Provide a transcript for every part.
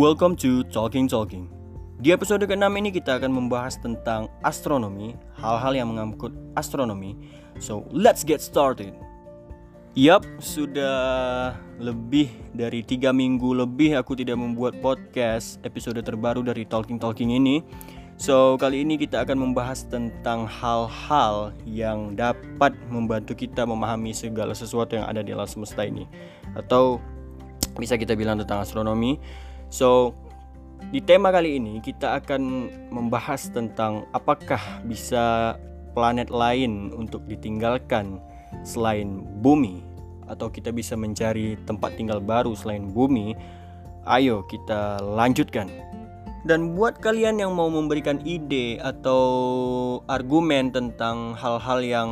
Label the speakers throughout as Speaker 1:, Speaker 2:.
Speaker 1: Welcome to Talking Talking. Di episode ke-6 ini kita akan membahas tentang astronomi, hal-hal yang mengangkut astronomi. So, let's get started. Yap, sudah lebih dari tiga minggu lebih aku tidak membuat podcast episode terbaru dari Talking Talking ini. So, kali ini kita akan membahas tentang hal-hal yang dapat membantu kita memahami segala sesuatu yang ada di alam semesta ini. Atau bisa kita bilang tentang astronomi. So, di tema kali ini kita akan membahas tentang apakah bisa planet lain untuk ditinggalkan selain bumi atau kita bisa mencari tempat tinggal baru selain bumi. Ayo kita lanjutkan. Dan buat kalian yang mau memberikan ide atau argumen tentang hal-hal yang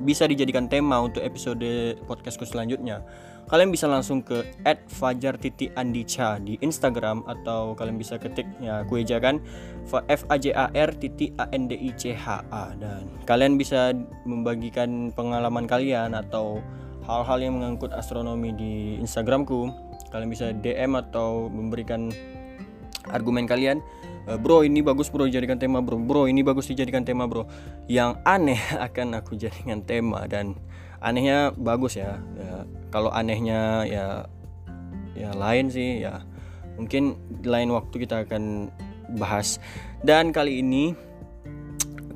Speaker 1: bisa dijadikan tema untuk episode podcastku selanjutnya, kalian bisa langsung ke @fajar_andicha di Instagram atau kalian bisa ketik ya aku kan f a j a r a n d i c h a. Dan kalian bisa membagikan pengalaman kalian atau hal-hal yang mengangkut astronomi di Instagramku. Kalian bisa DM atau memberikan argumen kalian uh, bro ini bagus bro dijadikan tema bro. Bro ini bagus dijadikan tema bro. Yang aneh akan aku jadikan tema dan anehnya bagus ya, ya kalau anehnya ya ya lain sih ya. Mungkin lain waktu kita akan bahas. Dan kali ini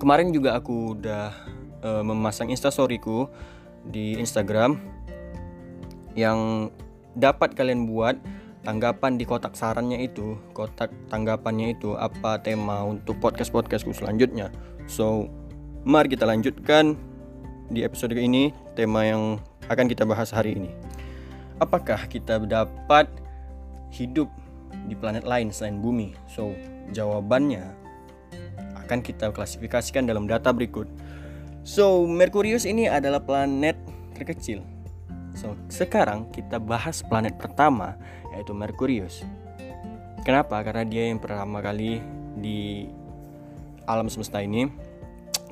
Speaker 1: kemarin juga aku udah uh, memasang instastoryku di Instagram yang dapat kalian buat tanggapan di kotak sarannya itu kotak tanggapannya itu apa tema untuk podcast podcastku selanjutnya. So mari kita lanjutkan di episode ini tema yang akan kita bahas hari ini. Apakah kita dapat hidup di planet lain selain bumi? So jawabannya akan kita klasifikasikan dalam data berikut. So Merkurius ini adalah planet terkecil. So, sekarang kita bahas planet pertama yaitu Merkurius. Kenapa? Karena dia yang pertama kali di alam semesta ini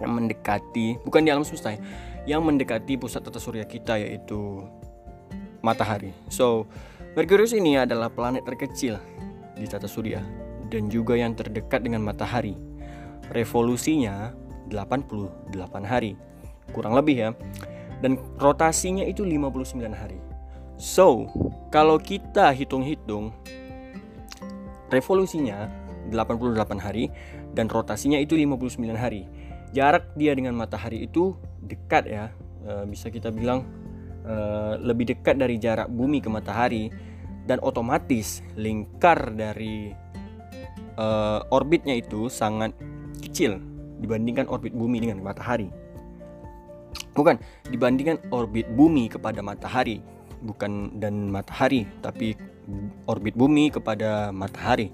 Speaker 1: yang mendekati bukan di alam semesta ya, yang mendekati pusat tata surya kita yaitu matahari. So, Merkurius ini adalah planet terkecil di tata surya dan juga yang terdekat dengan matahari. Revolusinya 88 hari. Kurang lebih ya dan rotasinya itu 59 hari. So, kalau kita hitung-hitung revolusinya 88 hari dan rotasinya itu 59 hari. Jarak dia dengan matahari itu dekat ya. E, bisa kita bilang e, lebih dekat dari jarak bumi ke matahari. Dan otomatis lingkar dari e, orbitnya itu sangat kecil dibandingkan orbit bumi dengan matahari. Bukan dibandingkan orbit bumi kepada matahari. Bukan dan matahari tapi orbit bumi kepada matahari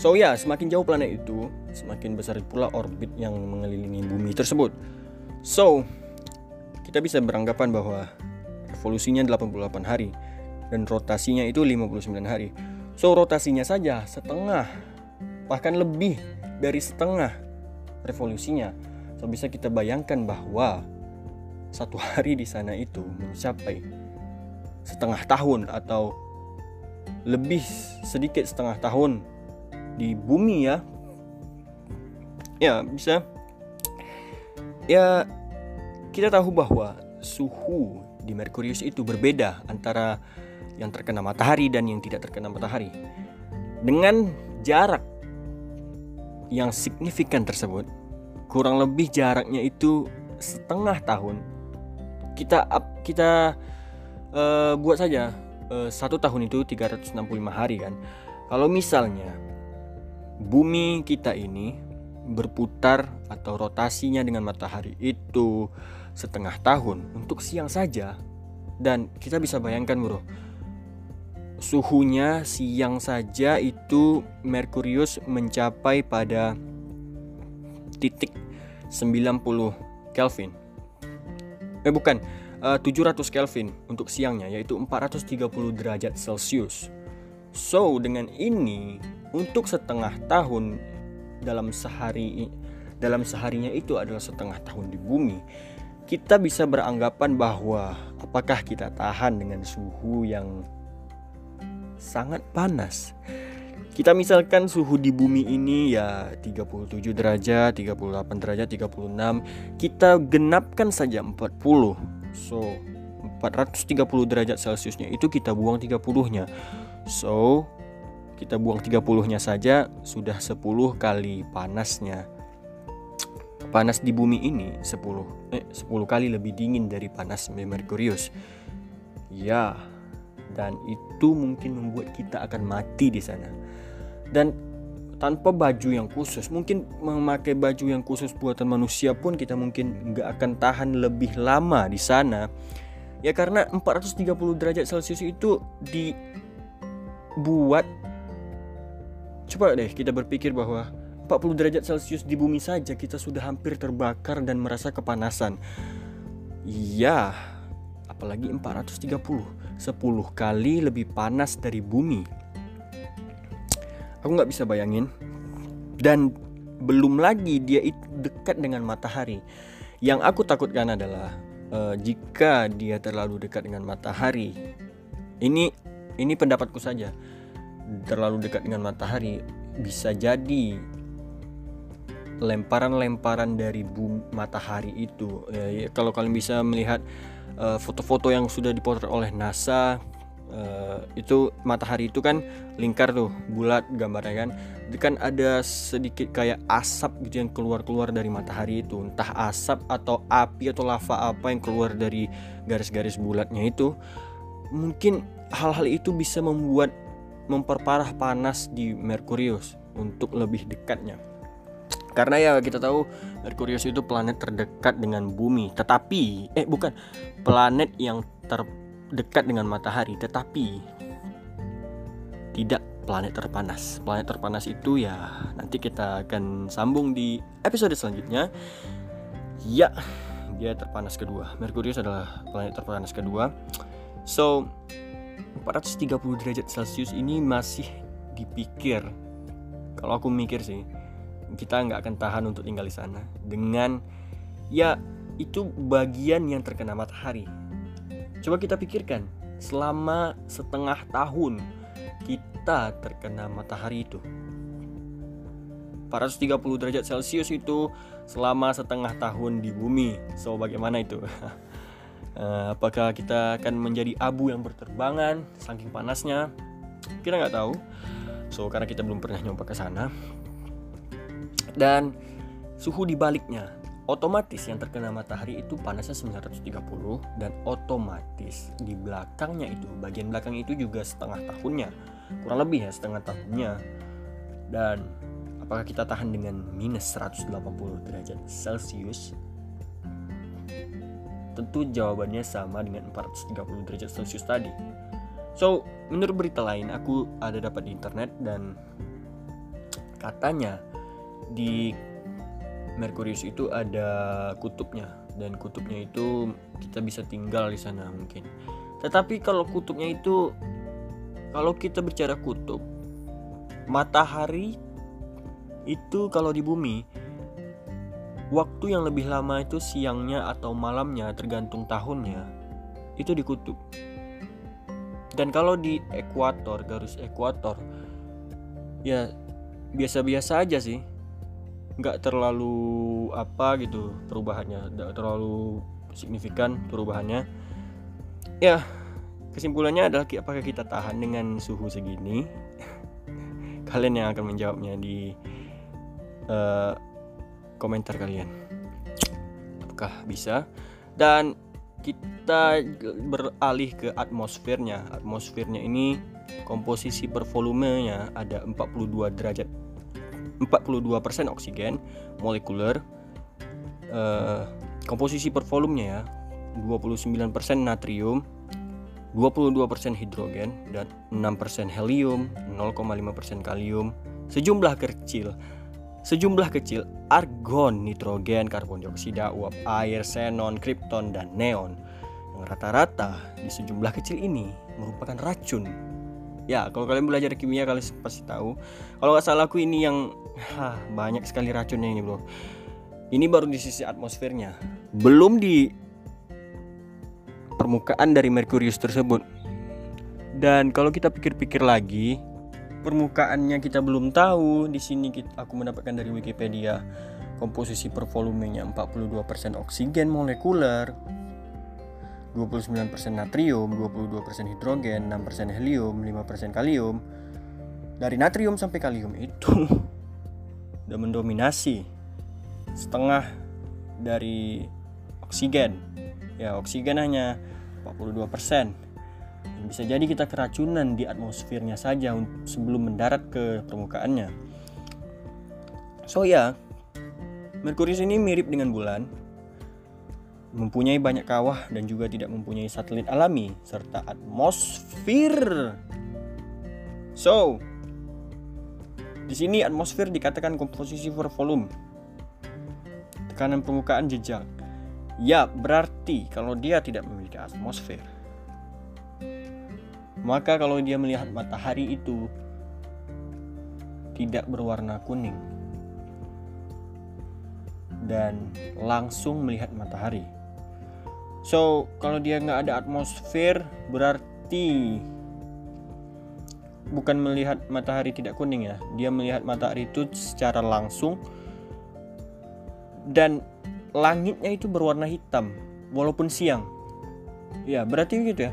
Speaker 1: so ya semakin jauh planet itu semakin besar pula orbit yang mengelilingi bumi tersebut. So kita bisa beranggapan bahwa revolusinya 88 hari dan rotasinya itu 59 hari. So rotasinya saja setengah bahkan lebih dari setengah revolusinya. So bisa kita bayangkan bahwa satu hari di sana itu mencapai setengah tahun atau lebih sedikit setengah tahun di bumi ya. Ya bisa. Ya kita tahu bahwa suhu di Merkurius itu berbeda antara yang terkena matahari dan yang tidak terkena matahari. Dengan jarak yang signifikan tersebut kurang lebih jaraknya itu setengah tahun kita kita uh, buat saja uh, satu tahun itu 365 hari kan. Kalau misalnya bumi kita ini berputar atau rotasinya dengan matahari itu setengah tahun untuk siang saja dan kita bisa bayangkan bro suhunya siang saja itu Merkurius mencapai pada titik 90 Kelvin eh bukan uh, 700 Kelvin untuk siangnya yaitu 430 derajat Celcius. So dengan ini untuk setengah tahun dalam sehari dalam seharinya itu adalah setengah tahun di bumi kita bisa beranggapan bahwa apakah kita tahan dengan suhu yang sangat panas? Kita misalkan suhu di bumi ini ya 37 derajat, 38 derajat, 36 Kita genapkan saja 40 So 430 derajat celciusnya itu kita buang 30 nya So kita buang 30 nya saja sudah 10 kali panasnya. Panas di bumi ini 10 eh 10 kali lebih dingin dari panas Merkurius Ya dan itu mungkin membuat kita akan mati di sana. Dan tanpa baju yang khusus mungkin memakai baju yang khusus buatan manusia pun kita mungkin nggak akan tahan lebih lama di sana. Ya karena 430 derajat celcius itu dibuat coba deh kita berpikir bahwa 40 derajat celcius di bumi saja kita sudah hampir terbakar dan merasa kepanasan. Ya apalagi 430 10 kali lebih panas dari bumi. Aku nggak bisa bayangin. Dan belum lagi dia itu dekat dengan matahari. Yang aku takutkan adalah uh, jika dia terlalu dekat dengan matahari. Ini ini pendapatku saja terlalu dekat dengan matahari bisa jadi lemparan-lemparan dari bum matahari itu. Ya, ya, kalau kalian bisa melihat eh, foto-foto uh, yang sudah dipotret oleh NASA uh, itu matahari itu kan lingkar tuh bulat gambarnya kan. Itu kan ada sedikit kayak asap gitu yang keluar keluar dari matahari itu. Entah asap atau api atau lava apa yang keluar dari garis-garis bulatnya itu. Mungkin hal-hal itu bisa membuat memperparah panas di Merkurius untuk lebih dekatnya karena ya kita tahu Merkurius itu planet terdekat dengan bumi tetapi eh bukan planet yang ter dekat dengan matahari tetapi tidak planet terpanas. Planet terpanas itu ya nanti kita akan sambung di episode selanjutnya. Ya, dia terpanas kedua. Merkurius adalah planet terpanas kedua. So, 430 derajat Celcius ini masih dipikir kalau aku mikir sih kita nggak akan tahan untuk tinggal di sana dengan ya itu bagian yang terkena matahari Coba kita pikirkan, selama setengah tahun kita terkena matahari itu. 430 derajat Celcius itu selama setengah tahun di bumi. So bagaimana itu? Eh, apakah kita akan menjadi abu yang berterbangan saking panasnya? Kita nggak tahu. So karena kita belum pernah nyoba ke sana. Dan suhu di baliknya otomatis yang terkena matahari itu panasnya 930 dan otomatis di belakangnya itu bagian belakang itu juga setengah tahunnya kurang lebih ya setengah tahunnya dan apakah kita tahan dengan minus 180 derajat celcius tentu jawabannya sama dengan 430 derajat celcius tadi so menurut berita lain aku ada dapat di internet dan katanya di Merkurius itu ada kutubnya dan kutubnya itu kita bisa tinggal di sana mungkin. Tetapi kalau kutubnya itu kalau kita bicara kutub matahari itu kalau di bumi waktu yang lebih lama itu siangnya atau malamnya tergantung tahunnya. Itu di kutub. Dan kalau di ekuator, garis ekuator ya biasa-biasa aja sih. Nggak terlalu apa gitu perubahannya nggak terlalu signifikan perubahannya. Ya kesimpulannya adalah apakah kita tahan dengan suhu segini? Kalian yang akan menjawabnya di uh, komentar kalian. Apakah bisa? Dan kita beralih ke atmosfernya. Atmosfernya ini komposisi per volumenya ada 42 derajat 42% oksigen molekuler uh, komposisi per volumenya ya 29% natrium 22% hidrogen dan 6% helium 0,5% kalium. Sejumlah kecil sejumlah kecil argon nitrogen karbon dioksida uap air xenon kripton dan neon yang rata-rata di sejumlah kecil ini merupakan racun. Ya kalau kalian belajar kimia kalian pasti tahu. Kalau nggak salah aku ini yang hah, banyak sekali racunnya ini bro. Ini baru di sisi atmosfernya. Belum di permukaan dari Merkurius tersebut. Dan kalau kita pikir-pikir lagi permukaannya kita belum tahu. Di sini kita, aku mendapatkan dari Wikipedia komposisi per volumenya 42% oksigen molekuler, 29% natrium, 22% hidrogen, 6% helium, 5% kalium. Dari natrium sampai kalium itu udah mendominasi setengah dari oksigen. Ya, oksigen hanya 42%. Bisa jadi kita keracunan di atmosfernya saja sebelum mendarat ke permukaannya. So ya, Merkurius ini mirip dengan bulan, mempunyai banyak kawah dan juga tidak mempunyai satelit alami serta atmosfer. So, di sini atmosfer dikatakan komposisi per volume. Tekanan permukaan jejak. Ya, berarti kalau dia tidak memiliki atmosfer, maka kalau dia melihat matahari itu tidak berwarna kuning dan langsung melihat matahari. So, kalau dia nggak ada atmosfer, berarti bukan melihat matahari tidak kuning ya. Dia melihat matahari itu secara langsung dan langitnya itu berwarna hitam walaupun siang. Ya, berarti gitu ya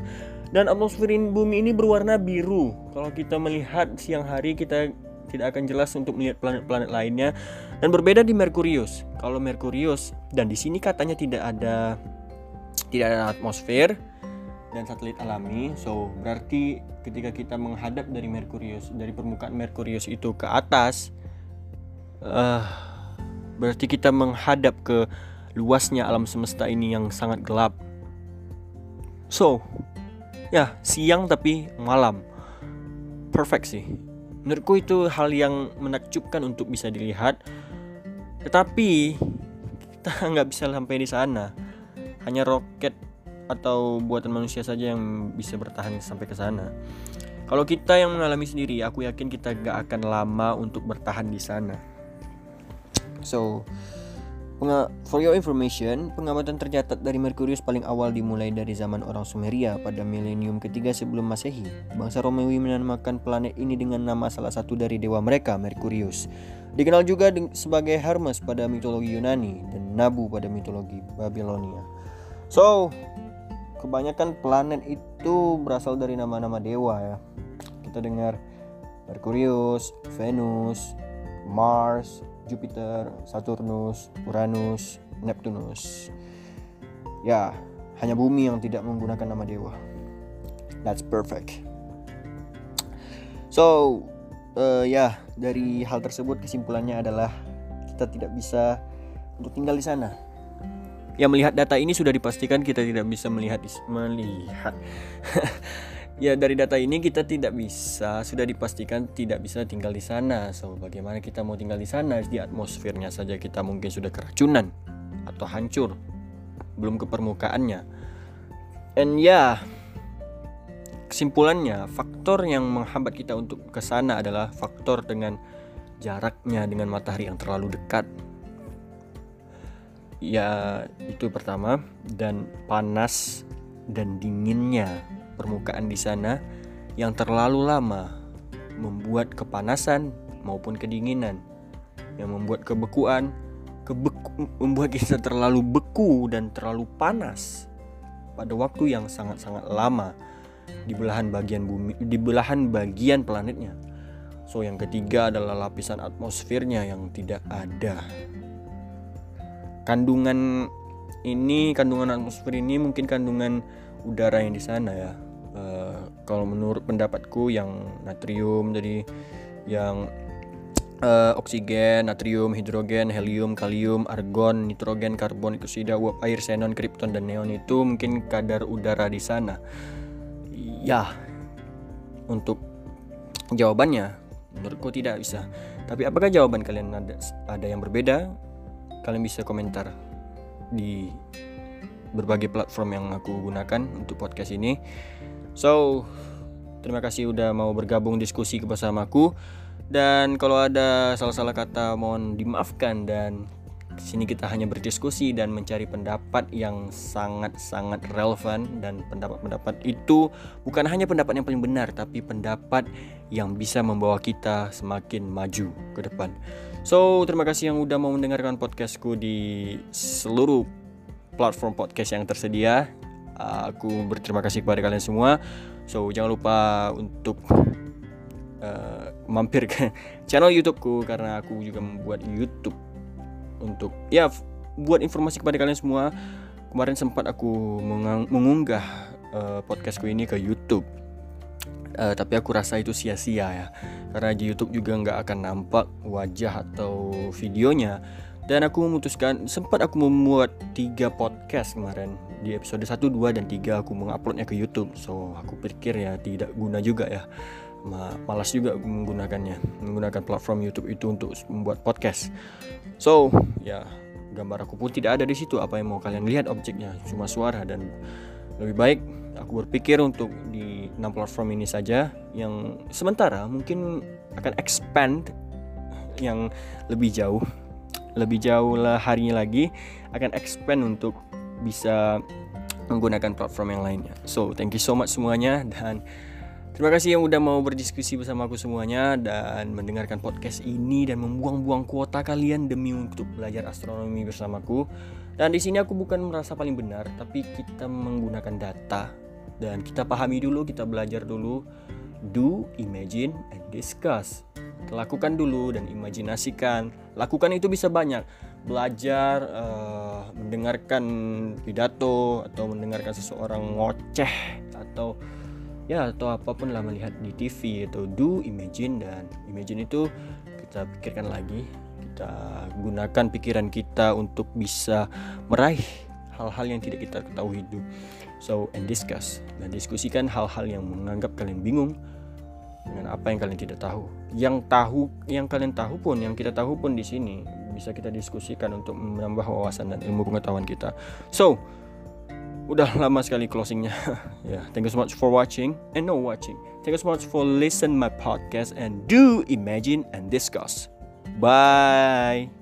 Speaker 1: dan atmosfer bumi ini berwarna biru. Kalau kita melihat siang hari kita tidak akan jelas untuk melihat planet-planet lainnya dan berbeda di Merkurius. Kalau Merkurius dan di sini katanya tidak ada tidak ada atmosfer dan satelit alami. So, berarti ketika kita menghadap dari Merkurius dari permukaan Merkurius itu ke atas uh, berarti kita menghadap ke luasnya alam semesta ini yang sangat gelap. So, ya siang tapi malam. Perfect sih. Menurutku itu hal yang menakjubkan untuk bisa dilihat. Tetapi kita nggak bisa sampai di sana. Hanya roket atau buatan manusia saja yang bisa bertahan sampai ke sana. Kalau kita yang mengalami sendiri aku yakin kita gak akan lama untuk bertahan di sana. So For your information, pengamatan tercatat dari Merkurius paling awal dimulai dari zaman orang Sumeria pada milenium ketiga sebelum Masehi. Bangsa Romawi menamakan planet ini dengan nama salah satu dari dewa mereka, Merkurius. Dikenal juga sebagai Hermes pada mitologi Yunani dan Nabu pada mitologi Babilonia. So, kebanyakan planet itu berasal dari nama-nama dewa ya. Kita dengar Merkurius, Venus, Mars, Jupiter, Saturnus, Uranus, Neptunus. Ya, hanya bumi yang tidak menggunakan nama dewa. That's perfect. So, uh, ya, dari hal tersebut kesimpulannya adalah kita tidak bisa untuk tinggal di sana. Ya melihat data ini sudah dipastikan kita tidak bisa melihat melihat Ya dari data ini kita tidak bisa sudah dipastikan tidak bisa tinggal di sana. So bagaimana kita mau tinggal di sana di atmosfernya saja kita mungkin sudah keracunan atau hancur belum ke permukaannya. And ya yeah, kesimpulannya faktor yang menghambat kita untuk ke sana adalah faktor dengan jaraknya dengan matahari yang terlalu dekat. Ya itu pertama dan panas dan dinginnya permukaan di sana yang terlalu lama membuat kepanasan maupun kedinginan yang membuat kebekuan kebeku, membuat kita terlalu beku dan terlalu panas pada waktu yang sangat-sangat lama di belahan bagian bumi di belahan bagian planetnya. So yang ketiga adalah lapisan atmosfernya yang tidak ada. Kandungan ini kandungan atmosfer ini mungkin kandungan udara yang di sana ya kalau menurut pendapatku yang natrium jadi yang uh, oksigen, natrium, hidrogen, helium, kalium, argon, nitrogen, karbon, dioksida, uap air, xenon, kripton dan neon itu mungkin kadar udara di sana. Ya, untuk jawabannya menurutku tidak bisa. Tapi apakah jawaban kalian ada ada yang berbeda? Kalian bisa komentar di berbagai platform yang aku gunakan untuk podcast ini. So, terima kasih udah mau bergabung diskusi bersamaku. Dan kalau ada salah-salah kata mohon dimaafkan dan sini kita hanya berdiskusi dan mencari pendapat yang sangat-sangat relevan dan pendapat-pendapat itu bukan hanya pendapat yang paling benar tapi pendapat yang bisa membawa kita semakin maju ke depan. So, terima kasih yang udah mau mendengarkan podcastku di seluruh platform podcast yang tersedia. Aku berterima kasih kepada kalian semua. So, jangan lupa untuk uh, mampir ke channel YouTubeku karena aku juga membuat YouTube untuk ya buat informasi kepada kalian semua. Kemarin sempat aku mengunggah uh, podcastku ini ke YouTube. Uh, tapi aku rasa itu sia-sia ya karena di YouTube juga nggak akan nampak wajah atau videonya dan aku memutuskan sempat aku membuat tiga podcast kemarin. Di episode 1, 2, dan 3 aku menguploadnya ke YouTube. So aku pikir ya tidak guna juga ya. Malas juga menggunakannya. Menggunakan platform YouTube itu untuk membuat podcast. So ya gambar aku pun tidak ada di situ. Apa yang mau kalian lihat objeknya? Cuma suara dan lebih baik aku berpikir untuk di enam platform ini saja yang sementara mungkin akan expand yang lebih jauh lebih jauh lah harinya lagi akan expand untuk bisa menggunakan platform yang lainnya so thank you so much semuanya dan Terima kasih yang udah mau berdiskusi bersama aku semuanya dan mendengarkan podcast ini dan membuang-buang kuota kalian demi untuk belajar astronomi bersamaku. Dan di sini aku bukan merasa paling benar, tapi kita menggunakan data dan kita pahami dulu, kita belajar dulu. Do, imagine, and discuss. Lakukan dulu dan imajinasikan. Lakukan itu bisa banyak. Belajar, uh, mendengarkan pidato atau mendengarkan seseorang ngoceh atau ya atau apa pun lah melihat di TV atau do imagine dan imagine itu kita pikirkan lagi kita gunakan pikiran kita untuk bisa meraih hal-hal yang tidak kita ketahui itu. So and discuss. Dan diskusikan hal-hal yang menganggap kalian bingung dengan apa yang kalian tidak tahu. Yang tahu yang kalian tahu pun yang kita tahu pun di sini bisa kita diskusikan untuk menambah wawasan dan ilmu pengetahuan kita. So udah lama sekali closingnya. Ya yeah, thank you so much for watching and no watching. Thank you so much for listen my podcast and do imagine and discuss. Bye